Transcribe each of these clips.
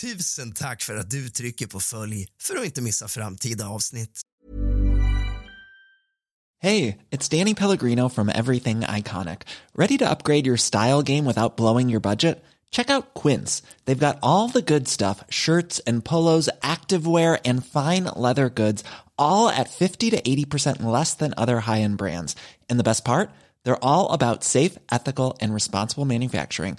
Tusen tack för att du trycker på följ för att inte missa framtida avsnitt. Hey, it's Danny Pellegrino from Everything Iconic. Ready to upgrade your style game without blowing your budget? Check out Quince. They've got all the good stuff shirts and polos, activewear, and fine leather goods, all at 50 to 80% less than other high end brands. And the best part? They're all about safe, ethical, and responsible manufacturing.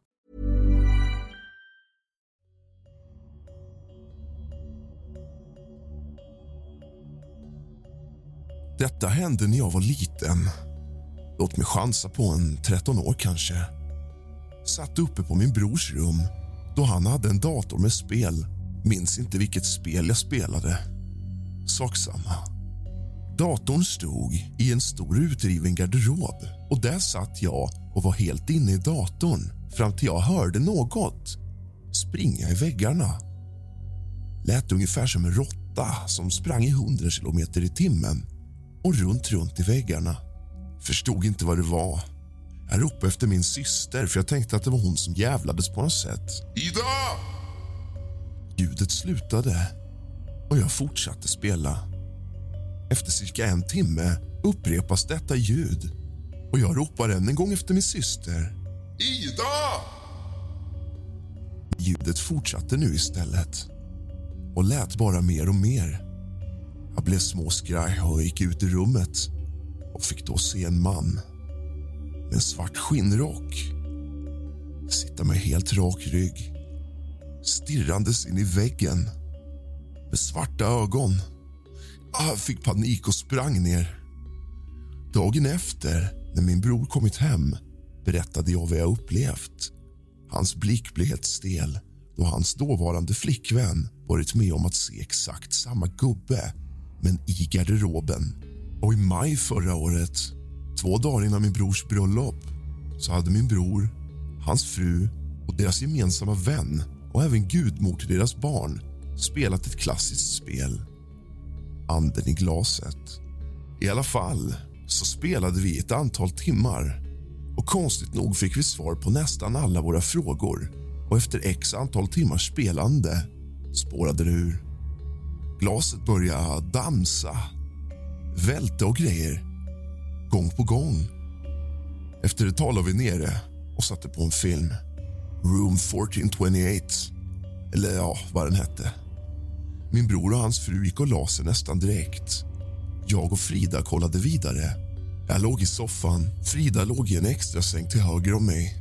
Detta hände när jag var liten. Låt mig chansa på en 13 år kanske. Satt uppe på min brors rum då han hade en dator med spel. Minns inte vilket spel jag spelade. Sak samma. Datorn stod i en stor utriven garderob och där satt jag och var helt inne i datorn fram till jag hörde något springa i väggarna. Lät ungefär som en råtta som sprang i 100 kilometer i timmen och runt, runt i väggarna. Förstod inte vad det var. Jag ropade efter min syster för jag tänkte att det var hon som jävlades på något sätt. Ida! Ljudet slutade och jag fortsatte spela. Efter cirka en timme upprepas detta ljud och jag ropar än en gång efter min syster. Ida! Ljudet fortsatte nu istället och lät bara mer och mer. Jag blev småskraj och gick ut i rummet och fick då se en man med en svart skinnrock sitta med helt rak rygg stirrandes in i väggen med svarta ögon. Jag fick panik och sprang ner. Dagen efter, när min bror kommit hem berättade jag vad jag upplevt. Hans blick blev helt stel då hans dåvarande flickvän varit med om att se exakt samma gubbe men i garderoben. Och i maj förra året, två dagar innan min brors bröllop så hade min bror, hans fru och deras gemensamma vän och även gudmor till deras barn spelat ett klassiskt spel. Anden i glaset. I alla fall så spelade vi ett antal timmar och konstigt nog fick vi svar på nästan alla våra frågor och efter x antal timmars spelande spårade det ur. Glaset började dansa, välta och grejer, gång på gång. Efter ett tag la vi ner det och satte på en film. Room 1428, eller ja, vad den hette. Min bror och hans fru gick och la sig nästan direkt. Jag och Frida kollade vidare. Jag låg i soffan. Frida låg i en extra säng till höger om mig.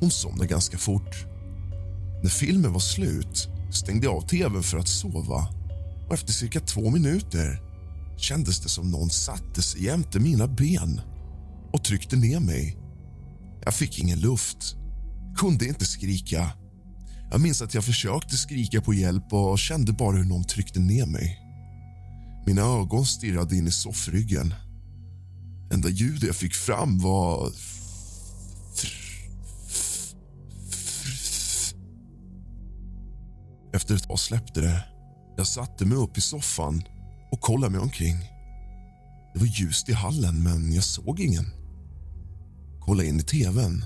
Hon somnade ganska fort. När filmen var slut stängde jag av tvn för att sova och efter cirka två minuter kändes det som någon satte sig jämte mina ben och tryckte ner mig. Jag fick ingen luft, kunde inte skrika. Jag minns att jag försökte skrika på hjälp och kände bara hur någon tryckte ner mig. Mina ögon stirrade in i soffryggen. Enda ljudet jag fick fram var... Efter ett tag släppte det. Jag satte mig upp i soffan och kollade mig omkring. Det var ljust i hallen, men jag såg ingen. kollade in i tvn.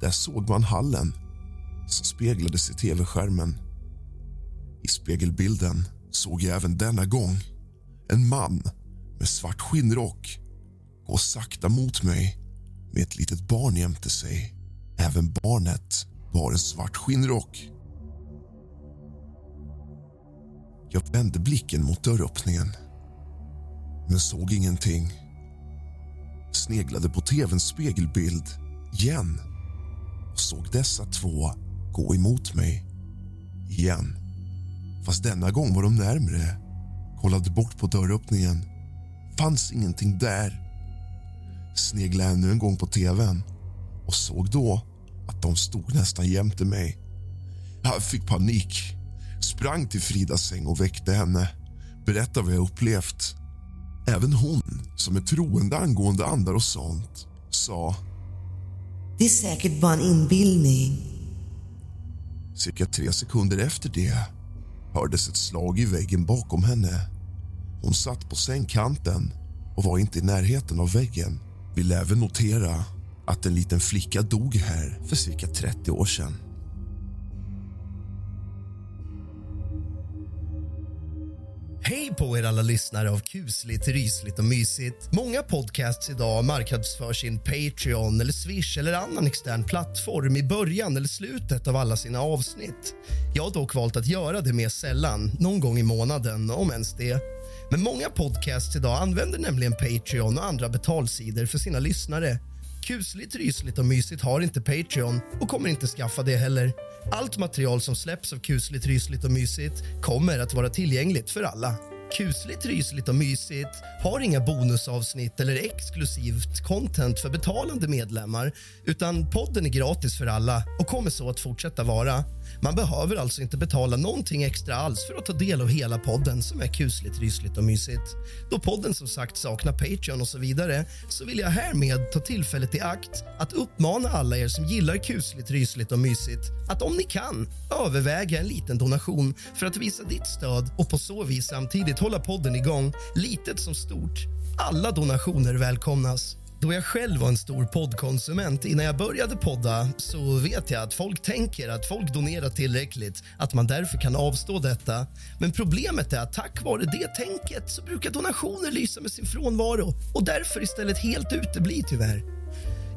Där såg man hallen som speglades i tv-skärmen. I spegelbilden såg jag även denna gång en man med svart skinnrock gå sakta mot mig med ett litet barn jämte sig. Även barnet bar en svart skinnrock. Jag vände blicken mot dörröppningen men såg ingenting. Sneglade på tvns spegelbild igen och såg dessa två gå emot mig igen. Fast denna gång var de närmre. Kollade bort på dörröppningen. Fanns ingenting där. Sneglade ännu en gång på tvn och såg då att de stod nästan jämte mig. Jag fick panik. Sprang till Fridas säng och väckte henne. Berättade vad jag upplevt. Även hon, som är troende angående andar och sånt, sa... Det är säkert bara en inbildning. Cirka tre sekunder efter det hördes ett slag i väggen bakom henne. Hon satt på sängkanten och var inte i närheten av väggen. Vill även notera att en liten flicka dog här för cirka 30 år sedan. På er alla lyssnare av kusligt, rysligt och mysigt. Många podcasts idag marknadsför sin Patreon eller Swish eller annan extern plattform i början eller slutet av alla sina avsnitt. Jag har dock valt att göra det mer sällan, någon gång i månaden, om ens det. Men många podcasts idag använder nämligen Patreon och andra betalsidor för sina lyssnare. Kusligt, rysligt och mysigt har inte Patreon och kommer inte skaffa det heller. Allt material som släpps av kusligt, rysligt och mysigt kommer att vara tillgängligt för alla. Kusligt, rysligt och mysigt har inga bonusavsnitt eller exklusivt content för betalande medlemmar utan podden är gratis för alla och kommer så att fortsätta vara. Man behöver alltså inte betala någonting extra alls för att ta del av hela podden som är kusligt, rysligt och mysigt. Då podden som sagt saknar Patreon och så vidare så vill jag härmed ta tillfället i akt att uppmana alla er som gillar kusligt, rysligt och mysigt att om ni kan överväga en liten donation för att visa ditt stöd och på så vis samtidigt hålla podden igång, litet som stort. Alla donationer välkomnas. Då jag själv var en stor poddkonsument innan jag började podda så vet jag att folk tänker att folk donerar tillräckligt, att man därför kan avstå detta. Men problemet är att tack vare det tänket så brukar donationer lysa med sin frånvaro och därför istället helt utebli tyvärr.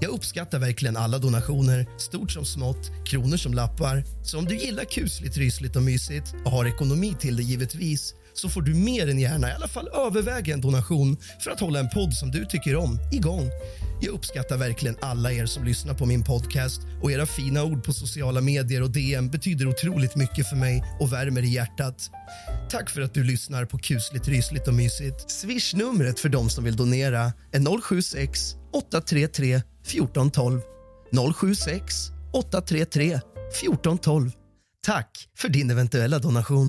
Jag uppskattar verkligen alla donationer, stort som smått, kronor som lappar. Så om du gillar kusligt, rysligt och mysigt och har ekonomi till det givetvis så får du mer än gärna i alla fall överväga en donation för att hålla en podd som du tycker om igång. Jag uppskattar verkligen alla er som lyssnar på min podcast och era fina ord på sociala medier och DM betyder otroligt mycket för mig och värmer i hjärtat. Tack för att du lyssnar på kusligt, rysligt och mysigt. Swish-numret för de som vill donera är 076 833 1412. 076 833 1412. Tack för din eventuella donation.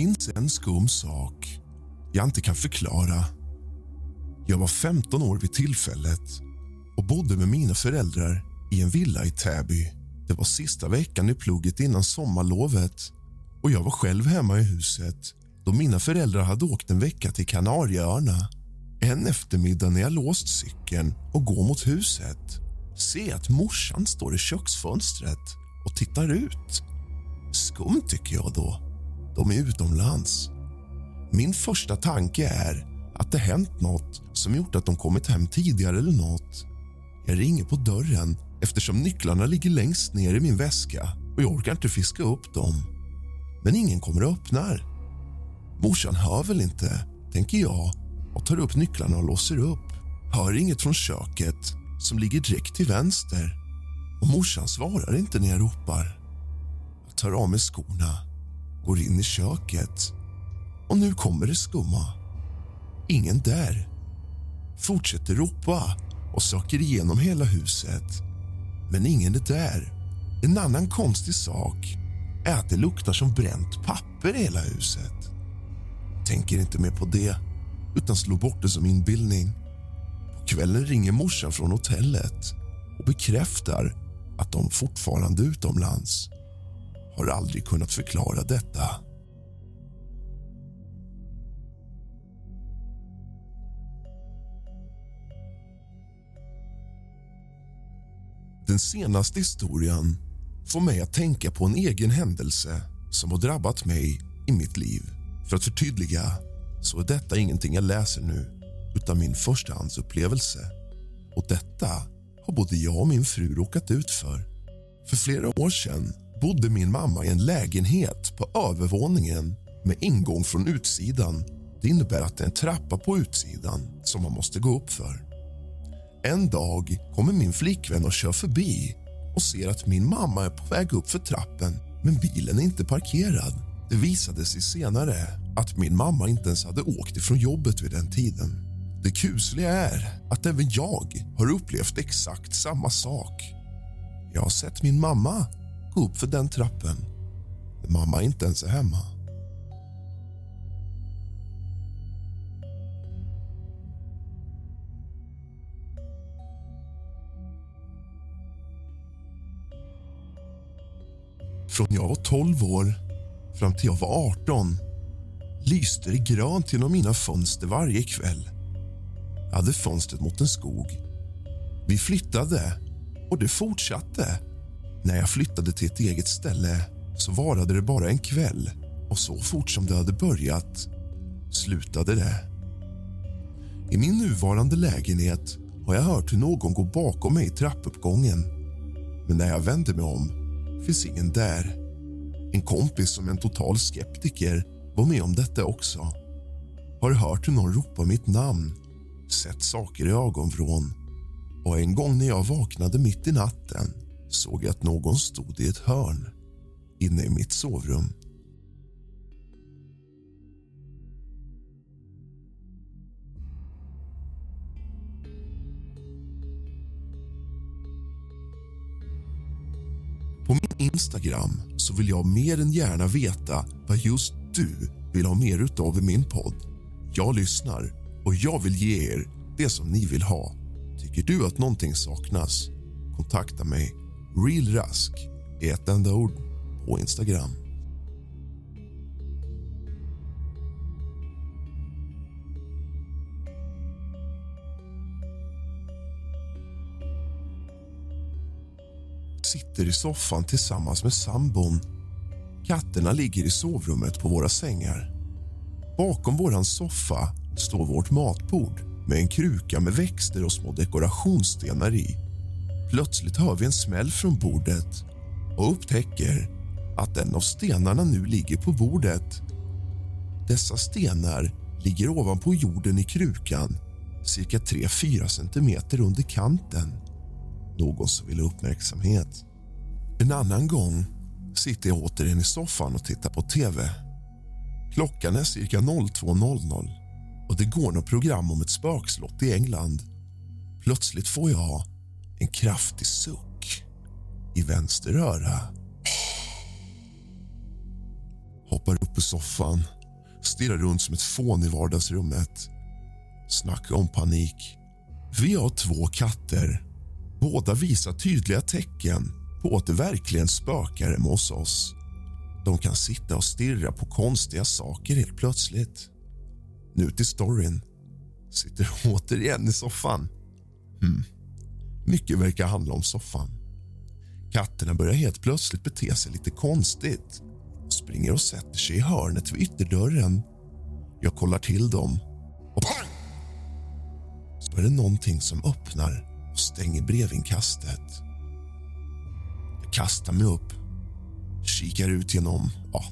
finns en skum sak jag inte kan förklara. Jag var 15 år vid tillfället och bodde med mina föräldrar i en villa i Täby Det var sista veckan i plugget innan sommarlovet och jag var själv hemma i huset då mina föräldrar hade åkt en vecka till Kanarieöarna. En eftermiddag när jag låst cykeln och går mot huset ser jag att morsan står i köksfönstret och tittar ut. Skumt, tycker jag då. De är utomlands. Min första tanke är att det hänt nåt som gjort att de kommit hem tidigare eller nåt. Jag ringer på dörren eftersom nycklarna ligger längst ner i min väska och jag orkar inte fiska upp dem. Men ingen kommer och öppnar. Morsan hör väl inte, tänker jag och tar upp nycklarna och låser upp. Hör inget från köket, som ligger direkt till vänster. Och Morsan svarar inte när jag ropar. Jag tar av mig skorna, går in i köket och nu kommer det skumma. Ingen där. Fortsätter ropa och söker igenom hela huset. Men ingen är där. En annan konstig sak är att det luktar som bränt papper i hela huset. Tänker inte mer på det, utan slår bort det som inbildning. På kvällen ringer morsan från hotellet och bekräftar att de fortfarande är utomlands. Har aldrig kunnat förklara detta. Den senaste historien får mig att tänka på en egen händelse som har drabbat mig i mitt liv. För att förtydliga så är detta ingenting jag läser nu utan min förstahandsupplevelse. Och detta har både jag och min fru råkat ut för. För flera år sedan bodde min mamma i en lägenhet på övervåningen med ingång från utsidan. Det innebär att det är en trappa på utsidan som man måste gå upp för. En dag kommer min flickvän och kör förbi och ser att min mamma är på väg upp för trappen men bilen är inte parkerad. Det visade sig senare att min mamma inte ens hade åkt ifrån jobbet vid den tiden. Det kusliga är att även jag har upplevt exakt samma sak. Jag har sett min mamma gå upp för den trappen när mamma inte ens är hemma. Från jag var 12 år fram till jag var 18 lyste det grönt genom mina fönster varje kväll. Jag hade fönstret mot en skog. Vi flyttade, och det fortsatte. När jag flyttade till ett eget ställe så varade det bara en kväll och så fort som det hade börjat slutade det. I min nuvarande lägenhet har jag hört hur någon går bakom mig i trappuppgången. Men när jag vänder mig om finns ingen där. En kompis som är en total skeptiker var med om detta också. Har hört hur någon ropar mitt namn, sett saker i ögonvrån och en gång när jag vaknade mitt i natten såg jag att någon stod i ett hörn inne i mitt sovrum. På min Instagram så vill jag mer än gärna veta vad just du vill ha mer utav i min podd. Jag lyssnar och jag vill ge er det som ni vill ha. Tycker du att någonting saknas? Kontakta mig. Realrask i ett enda ord på Instagram. sitter i soffan tillsammans med sambon. Katterna ligger i sovrummet på våra sängar. Bakom vår soffa står vårt matbord med en kruka med växter och små dekorationsstenar i. Plötsligt hör vi en smäll från bordet och upptäcker att en av stenarna nu ligger på bordet. Dessa stenar ligger ovanpå jorden i krukan cirka 3-4 centimeter under kanten. Någon som vill ha uppmärksamhet. En annan gång sitter jag återigen i soffan och tittar på tv. Klockan är cirka 02.00 och det går något program om ett spökslott i England. Plötsligt får jag en kraftig suck i vänster öra. Hoppar upp ur soffan, stirrar runt som ett fån i vardagsrummet. Snacka om panik. Vi har två katter. Båda visar tydliga tecken på att det verkligen spökar hemma hos oss. De kan sitta och stirra på konstiga saker helt plötsligt. Nu till storyn. Sitter återigen i soffan. Hmm. Mycket verkar handla om soffan. Katterna börjar helt plötsligt bete sig lite konstigt springer och sätter sig i hörnet vid ytterdörren. Jag kollar till dem och pang! Så är det någonting som öppnar och stänger brevinkastet. Jag kastar mig upp, kikar ut genom, ja,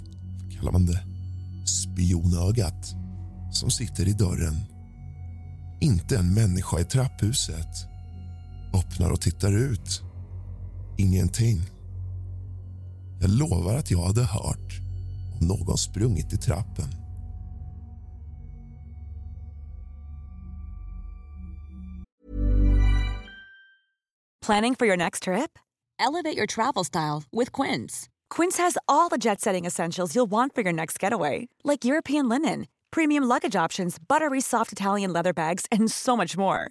vad kallar man det? Spionögat som sitter i dörren. Inte en människa i trapphuset. Öppnar och tittar ut. Ingenting. Jag lovar att jag hade hört om någon sprungit i trappen. Planning for your next trip? Elevate your travel style with Quince. Quince has all the jet setting essentials you'll want for your next getaway, like European linen, premium luggage options, buttery soft Italian leather bags, and so much more.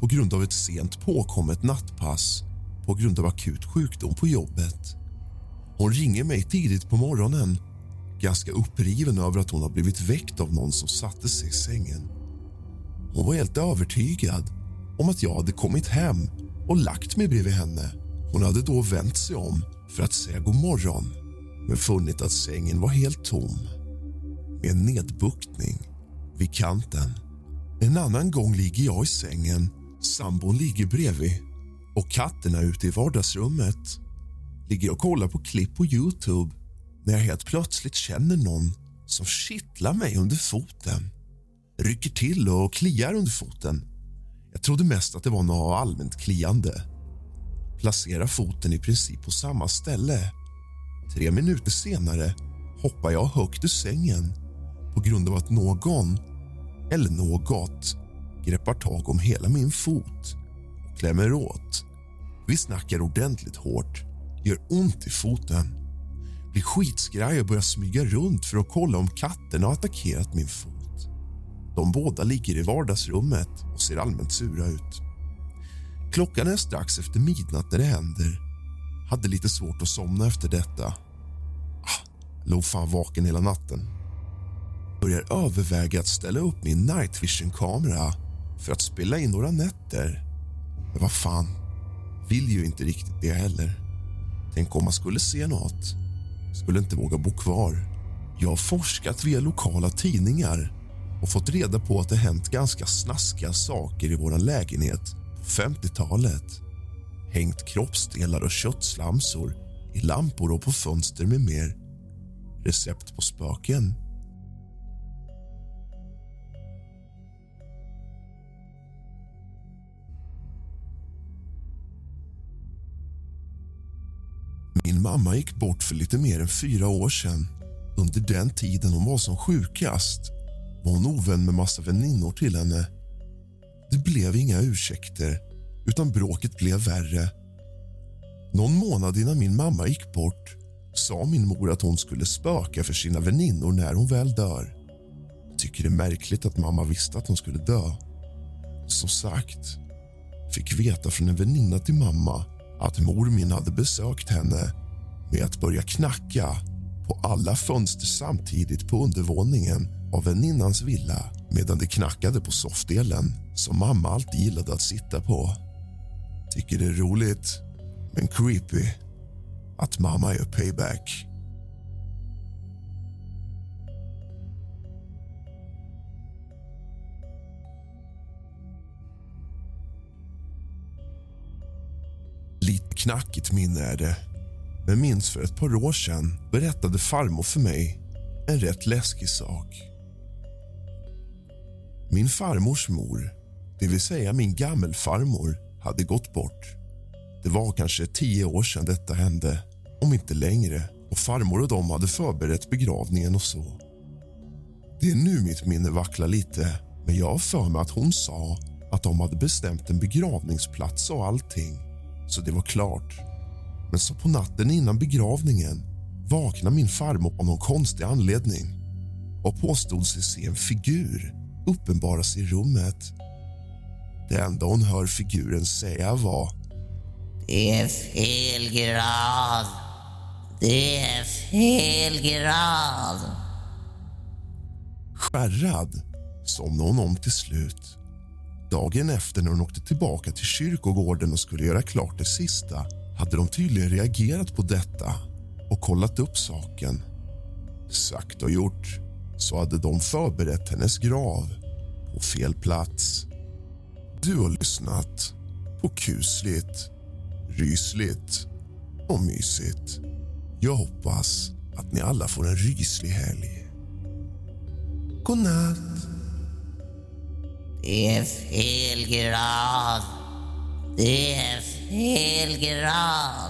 på grund av ett sent påkommet nattpass på grund av akut sjukdom på jobbet. Hon ringer mig tidigt på morgonen ganska uppriven över att hon har blivit väckt av någon som satte sig i sängen. Hon var helt övertygad om att jag hade kommit hem och lagt mig bredvid henne. Hon hade då vänt sig om för att säga god morgon men funnit att sängen var helt tom med en nedbuktning vid kanten. En annan gång ligger jag i sängen, sambon ligger bredvid och katterna ute i vardagsrummet. Ligger och kollar på klipp på Youtube när jag helt plötsligt känner någon som kittlar mig under foten. Rycker till och kliar under foten. Jag trodde mest att det var något allmänt kliande. Placerar foten i princip på samma ställe. Tre minuter senare hoppar jag högt ur sängen på grund av att någon, eller något, greppar tag om hela min fot och klämmer åt. Vi snackar ordentligt hårt, gör ont i foten blir skitskraj och börjar smyga runt för att kolla om katterna har attackerat min fot. De båda ligger i vardagsrummet och ser allmänt sura ut. Klockan är strax efter midnatt när det händer. Hade lite svårt att somna efter detta. Ah, låg fan vaken hela natten. Börjar överväga att ställa upp min night vision-kamera för att spela in några nätter. Men vad fan, vill ju inte riktigt det heller. Tänk om man skulle se nåt skulle inte våga bo kvar. Jag har forskat via lokala tidningar och fått reda på att det hänt ganska snaskiga saker i vår lägenhet på 50-talet. Hängt kroppsdelar och köttslamsor i lampor och på fönster med mer. Recept på spöken. Min mamma gick bort för lite mer än fyra år sedan. Under den tiden hon var som sjukast var hon ovän med massa väninnor till henne. Det blev inga ursäkter, utan bråket blev värre. Någon månad innan min mamma gick bort sa min mor att hon skulle spöka för sina väninnor när hon väl dör. Jag tycker det är märkligt att mamma visste att hon skulle dö. Som sagt, fick veta från en väninna till mamma att mor min hade besökt henne med att börja knacka på alla fönster samtidigt på undervåningen av väninnans villa medan det knackade på soffdelen som mamma alltid gillade att sitta på. Tycker det är roligt, men creepy, att mamma gör payback. Lite knackigt minne är det men minns för ett par år sedan berättade farmor för mig en rätt läskig sak. Min farmors mor, det vill säga min gammelfarmor, hade gått bort. Det var kanske tio år sedan detta hände, om inte längre och farmor och de hade förberett begravningen och så. Det är nu mitt minne vacklar lite, men jag har för mig att hon sa att de hade bestämt en begravningsplats och allting, så det var klart. Men så på natten innan begravningen vaknade min farmor av någon konstig anledning och påstod sig se en figur uppenbara sig i rummet. Det enda hon hör figuren säga var... Det är fel grad. Det är fel grad. Skärrad somnade hon om till slut. Dagen efter när hon åkte tillbaka till kyrkogården och skulle göra klart det sista hade de tydligen reagerat på detta och kollat upp saken. Sagt och gjort så hade de förberett hennes grav på fel plats. Du har lyssnat på kusligt, rysligt och mysigt. Jag hoppas att ni alla får en ryslig helg. God natt. Det är fel grav. Det är fel grad.